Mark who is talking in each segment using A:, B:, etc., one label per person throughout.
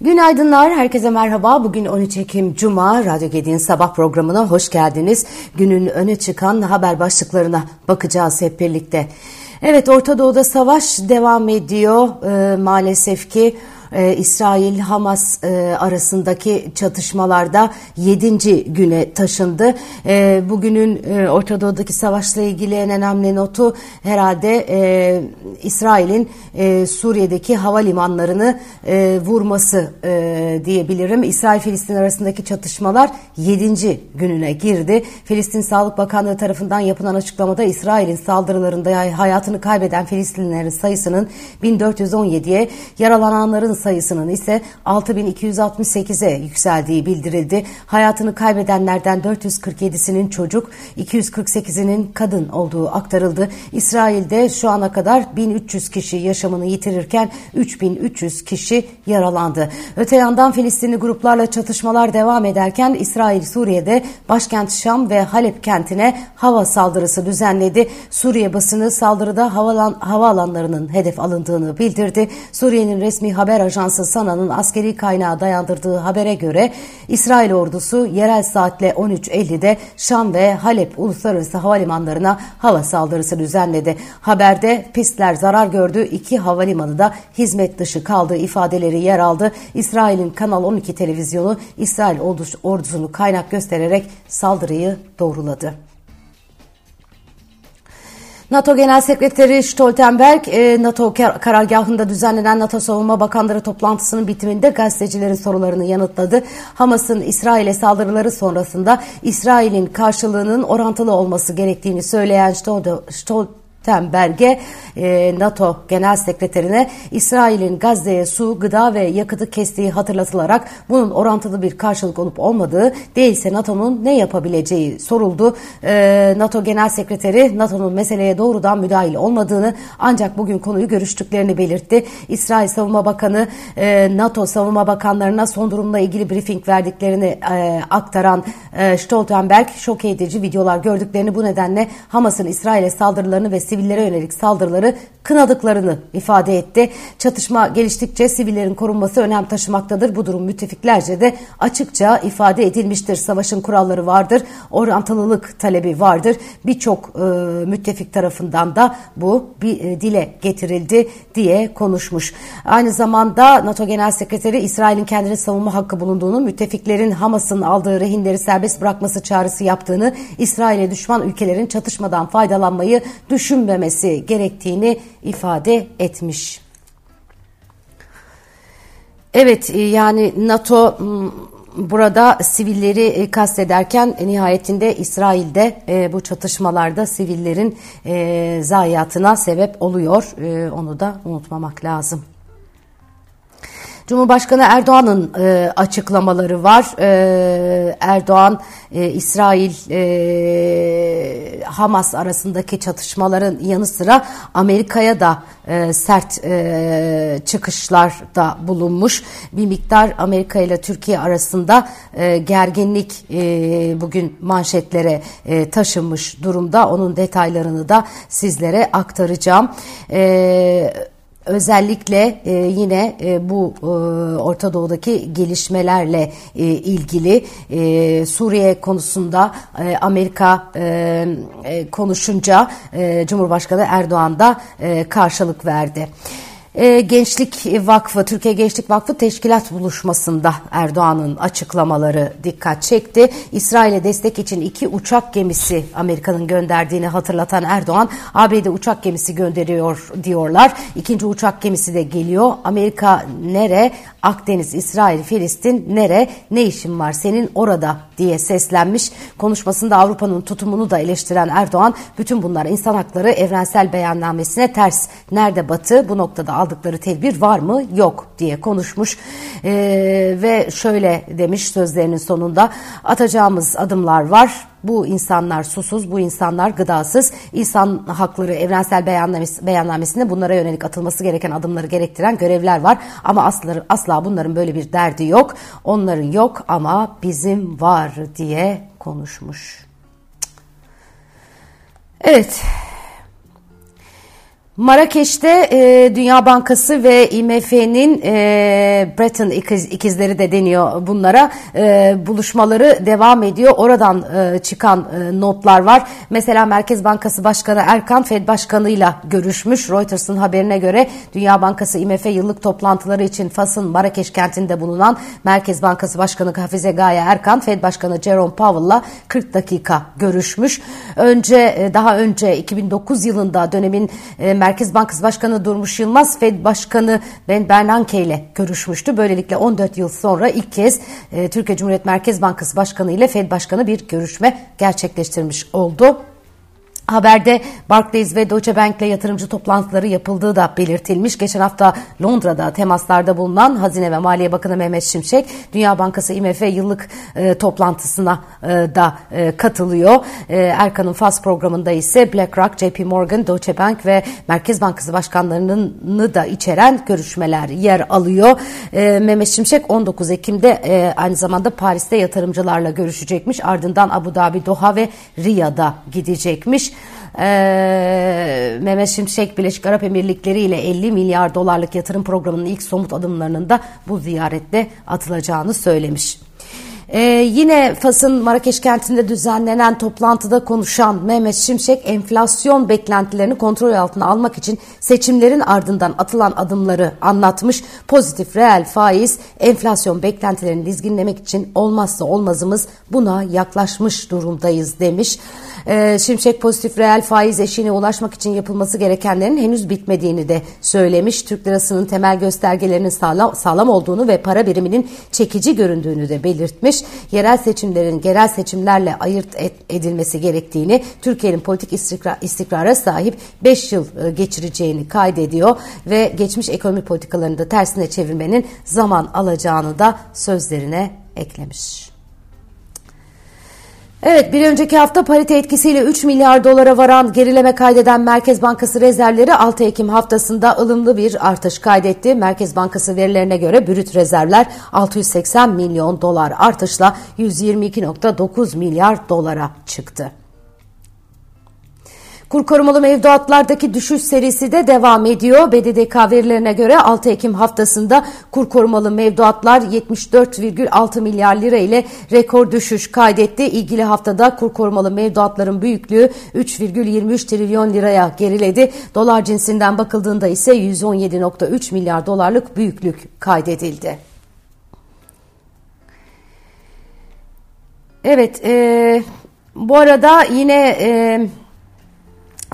A: Günaydınlar, herkese merhaba. Bugün 13 Ekim Cuma, Radyo Gedi'nin sabah programına hoş geldiniz. Günün öne çıkan haber başlıklarına bakacağız hep birlikte. Evet, Orta Doğu'da savaş devam ediyor. Ee, maalesef ki e, İsrail-Hamas e, arasındaki çatışmalarda 7. güne taşındı. E, bugünün e, Orta Doğu'daki savaşla ilgili en önemli notu herhalde e, İsrail'in e, Suriye'deki havalimanlarını e, vurması e, diyebilirim. İsrail-Filistin arasındaki çatışmalar 7. gününe girdi. Filistin Sağlık Bakanlığı tarafından yapılan açıklamada İsrail'in saldırılarında hayatını kaybeden Filistinlilerin sayısının 1417'ye, yaralananların sayısının ise 6268'e yükseldiği bildirildi. Hayatını kaybedenlerden 447'sinin çocuk, 248'inin kadın olduğu aktarıldı. İsrail'de şu ana kadar 1300 kişi yaşamını yitirirken 3300 kişi yaralandı. Öte yandan Filistinli gruplarla çatışmalar devam ederken İsrail Suriye'de başkent Şam ve Halep kentine hava saldırısı düzenledi. Suriye basını saldırıda havalan, havaalanlarının hedef alındığını bildirdi. Suriye'nin resmi haber ajansı Sana'nın askeri kaynağı dayandırdığı habere göre İsrail ordusu yerel saatle 13.50'de Şam ve Halep uluslararası havalimanlarına hava saldırısı düzenledi. Haberde pistler zarar gördü, iki havalimanı da hizmet dışı kaldığı ifadeleri yer aldı. İsrail'in Kanal 12 televizyonu İsrail ordusunu kaynak göstererek saldırıyı doğruladı. NATO Genel Sekreteri Stoltenberg, e, NATO karargahında düzenlenen NATO Savunma Bakanları toplantısının bitiminde gazetecilerin sorularını yanıtladı. Hamas'ın İsrail'e saldırıları sonrasında İsrail'in karşılığının orantılı olması gerektiğini söyleyen Stoltenberg, Stoltenberg'e e, NATO Genel Sekreterine İsrail'in Gazze'ye su, gıda ve yakıtı kestiği hatırlatılarak bunun orantılı bir karşılık olup olmadığı değilse NATO'nun ne yapabileceği soruldu. E, NATO Genel Sekreteri NATO'nun meseleye doğrudan müdahil olmadığını ancak bugün konuyu görüştüklerini belirtti. İsrail Savunma Bakanı e, NATO Savunma Bakanlarına son durumla ilgili briefing verdiklerini aktaran Stoltenberg şok edici videolar gördüklerini bu nedenle Hamas'ın İsrail'e saldırılarını ve sivillere yönelik saldırıları kınadıklarını ifade etti. Çatışma geliştikçe sivillerin korunması önem taşımaktadır. Bu durum müttefiklerce de açıkça ifade edilmiştir. Savaşın kuralları vardır, orantılılık talebi vardır. Birçok e, müttefik tarafından da bu bir e, dile getirildi diye konuşmuş. Aynı zamanda NATO Genel Sekreteri İsrail'in kendini savunma hakkı bulunduğunu, müttefiklerin Hamas'ın aldığı rehinleri serbest bırakması çağrısı yaptığını, İsrail'e düşman ülkelerin çatışmadan faydalanmayı düşün düşünmemesi gerektiğini ifade etmiş. Evet e, yani NATO burada sivilleri e, kastederken nihayetinde İsrail'de e, bu çatışmalarda sivillerin zayiatına sebep oluyor. Onu da unutmamak lazım. Cumhurbaşkanı Erdoğan'ın e, açıklamaları var. E, Erdoğan, e, İsrail, e, Hamas arasındaki çatışmaların yanı sıra Amerika'ya da e, sert e, çıkışlarda bulunmuş. Bir miktar Amerika ile Türkiye arasında e, gerginlik e, bugün manşetlere e, taşınmış durumda. Onun detaylarını da sizlere aktaracağım. E, Özellikle e, yine e, bu e, Orta Doğu'daki gelişmelerle e, ilgili e, Suriye konusunda e, Amerika e, e, konuşunca e, Cumhurbaşkanı Erdoğan da e, karşılık verdi. E, Gençlik Vakfı, Türkiye Gençlik Vakfı teşkilat buluşmasında Erdoğan'ın açıklamaları dikkat çekti. İsrail'e destek için iki uçak gemisi Amerika'nın gönderdiğini hatırlatan Erdoğan, ABD uçak gemisi gönderiyor diyorlar. İkinci uçak gemisi de geliyor. Amerika nere? Akdeniz, İsrail, Filistin nere? Ne işin var senin orada diye seslenmiş. Konuşmasında Avrupa'nın tutumunu da eleştiren Erdoğan, bütün bunlar insan hakları evrensel beyannamesine ters. Nerede batı? Bu noktada aldıkları tedbir var mı? Yok diye konuşmuş ee, ve şöyle demiş sözlerinin sonunda atacağımız adımlar var. Bu insanlar susuz, bu insanlar gıdasız. İnsan hakları evrensel beyannamesi, beyannamesinde bunlara yönelik atılması gereken adımları gerektiren görevler var. Ama asla, asla bunların böyle bir derdi yok. Onların yok ama bizim var diye konuşmuş. Evet. Marrakeş'te e, Dünya Bankası ve IMF'nin e, Bretton ikiz, ikizleri de deniyor bunlara e, buluşmaları devam ediyor. Oradan e, çıkan e, notlar var. Mesela Merkez Bankası Başkanı Erkan Fed Başkanı'yla görüşmüş. Reuters'ın haberine göre Dünya Bankası IMF yıllık toplantıları için Fas'ın Marrakeş kentinde bulunan Merkez Bankası Başkanı Hafize Gaye Erkan Fed Başkanı Jerome Powell'la 40 dakika görüşmüş. Önce e, daha önce 2009 yılında dönemin e, Merkez Bankası Başkanı Durmuş Yılmaz, Fed Başkanı Ben Bernanke ile görüşmüştü. Böylelikle 14 yıl sonra ilk kez e, Türkiye Cumhuriyet Merkez Bankası Başkanı ile Fed Başkanı bir görüşme gerçekleştirmiş oldu. Haberde Barclays ve Deutsche Bank ile yatırımcı toplantıları yapıldığı da belirtilmiş. Geçen hafta Londra'da temaslarda bulunan Hazine ve Maliye Bakanı Mehmet Şimşek, Dünya Bankası IMF yıllık e, toplantısına e, da e, katılıyor. E, Erkan'ın FAS programında ise BlackRock, JP Morgan, Deutsche Bank ve Merkez Bankası başkanlarını da içeren görüşmeler yer alıyor. E, Mehmet Şimşek 19 Ekim'de e, aynı zamanda Paris'te yatırımcılarla görüşecekmiş. Ardından Abu Dhabi, Doha ve Riyad'a gidecekmiş. Ee, Mehmet Şimşek Birleşik Arap Emirlikleri ile 50 milyar dolarlık yatırım programının ilk somut adımlarının da bu ziyarette atılacağını söylemiş. Ee, yine Fas'ın Marrakeş kentinde düzenlenen toplantıda konuşan Mehmet Şimşek enflasyon beklentilerini kontrol altına almak için seçimlerin ardından atılan adımları anlatmış. Pozitif reel faiz enflasyon beklentilerini dizginlemek için olmazsa olmazımız buna yaklaşmış durumdayız demiş. Ee, Şimşek pozitif reel faiz eşiğine ulaşmak için yapılması gerekenlerin henüz bitmediğini de söylemiş. Türk lirasının temel göstergelerinin sağlam, sağlam olduğunu ve para biriminin çekici göründüğünü de belirtmiş. Yerel seçimlerin genel seçimlerle ayırt edilmesi gerektiğini, Türkiye'nin politik istikrar, istikrara sahip 5 yıl e, geçireceğini kaydediyor ve geçmiş ekonomi politikalarını da tersine çevirmenin zaman alacağını da sözlerine eklemiş. Evet bir önceki hafta parite etkisiyle 3 milyar dolara varan gerileme kaydeden Merkez Bankası rezervleri 6 Ekim haftasında ılımlı bir artış kaydetti. Merkez Bankası verilerine göre brüt rezervler 680 milyon dolar artışla 122.9 milyar dolara çıktı. Kur korumalı mevduatlardaki düşüş serisi de devam ediyor. BDDK verilerine göre 6 Ekim haftasında kur korumalı mevduatlar 74,6 milyar lira ile rekor düşüş kaydetti. İlgili haftada kur korumalı mevduatların büyüklüğü 3,23 trilyon liraya geriledi. Dolar cinsinden bakıldığında ise 117,3 milyar dolarlık büyüklük kaydedildi. Evet, e, bu arada yine... E,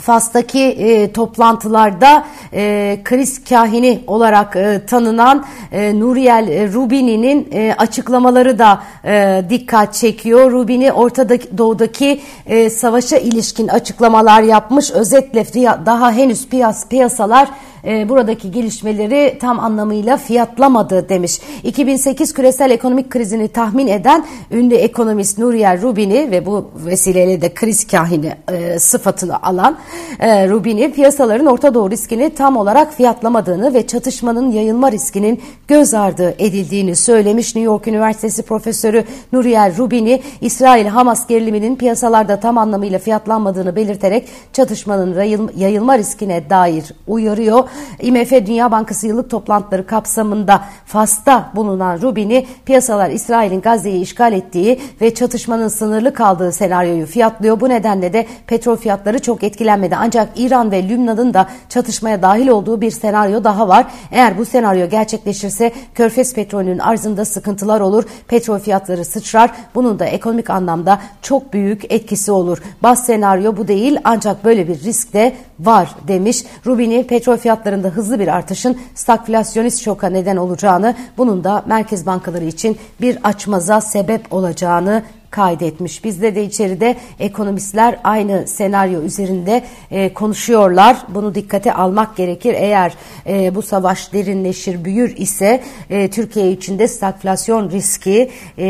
A: Fas'taki e, toplantılarda e, kriz kahini olarak e, tanınan e, Nuriel Rubini'nin e, açıklamaları da e, dikkat çekiyor. Rubini Orta Doğu'daki e, savaşa ilişkin açıklamalar yapmış. Özetle daha henüz piyas, piyasalar e, buradaki gelişmeleri tam anlamıyla fiyatlamadı demiş. 2008 küresel ekonomik krizini tahmin eden ünlü ekonomist Nuriel Rubini ve bu vesileyle de kriz kahini e, sıfatını alan e, Rubini piyasaların Orta Doğu riskini tam olarak fiyatlamadığını ve çatışmanın yayılma riskinin göz ardı edildiğini söylemiş. New York Üniversitesi Profesörü Nuriel Rubini, İsrail-Hamas geriliminin piyasalarda tam anlamıyla fiyatlanmadığını belirterek çatışmanın yayılma riskine dair uyarıyor. IMF Dünya Bankası yıllık toplantıları kapsamında Fas'ta bulunan Rubini piyasalar İsrail'in Gazze'yi işgal ettiği ve çatışmanın sınırlı kaldığı senaryoyu fiyatlıyor. Bu nedenle de petrol fiyatları çok etkilenmedi. Ancak İran ve Lübnan'ın da çatışmaya dahil olduğu bir senaryo daha var. Eğer bu senaryo gerçekleşirse Körfez petrolünün arzında sıkıntılar olur. Petrol fiyatları sıçrar. Bunun da ekonomik anlamda çok büyük etkisi olur. Bas senaryo bu değil ancak böyle bir risk de var demiş. Rubini petrol fiyatlarında hızlı bir artışın stagflasyonist şoka neden olacağını, bunun da merkez bankaları için bir açmaza sebep olacağını kaydetmiş. Bizde de içeride ekonomistler aynı senaryo üzerinde e, konuşuyorlar. Bunu dikkate almak gerekir. Eğer e, bu savaş derinleşir, büyür ise e, Türkiye içinde stagflasyon riski e,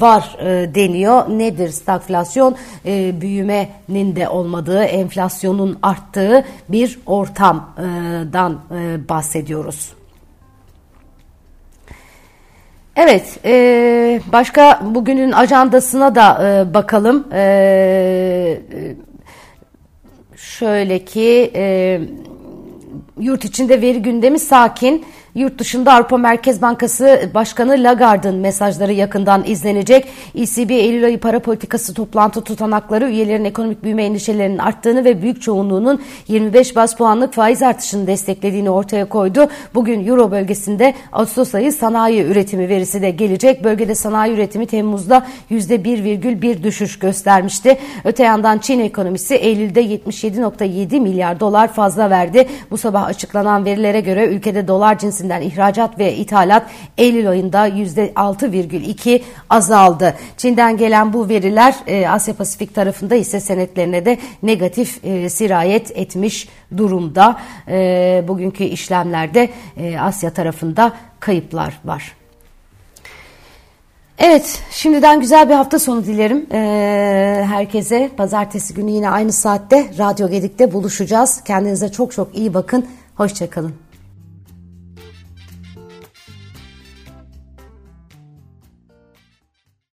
A: var e, deniyor. Nedir stagflasyon? E, büyümenin de olmadığı, enflasyonun arttığı bir ortamdan e, bahsediyoruz. Evet, e, başka bugünün ajandasına da e, bakalım. E, şöyle ki... E, Yurt içinde veri gündemi sakin. Yurt dışında Avrupa Merkez Bankası Başkanı Lagarde'ın mesajları yakından izlenecek. ECB Eylül ayı para politikası toplantı tutanakları üyelerin ekonomik büyüme endişelerinin arttığını ve büyük çoğunluğunun 25 bas puanlık faiz artışını desteklediğini ortaya koydu. Bugün Euro bölgesinde Ağustos ayı sanayi üretimi verisi de gelecek. Bölgede sanayi üretimi Temmuz'da %1,1 düşüş göstermişti. Öte yandan Çin ekonomisi Eylül'de 77.7 milyar dolar fazla verdi. Bu sabah açıklanan verilere göre ülkede dolar cinsinden ihracat ve ithalat Eylül ayında %6,2 azaldı. Çin'den gelen bu veriler e, Asya Pasifik tarafında ise senetlerine de negatif e, sirayet etmiş durumda. E, bugünkü işlemlerde Asya tarafında kayıplar var. Evet, şimdiden güzel bir hafta sonu dilerim ee, herkese. Pazartesi günü yine aynı saatte Radyo Gedik'te buluşacağız. Kendinize çok çok iyi bakın. Hoşçakalın.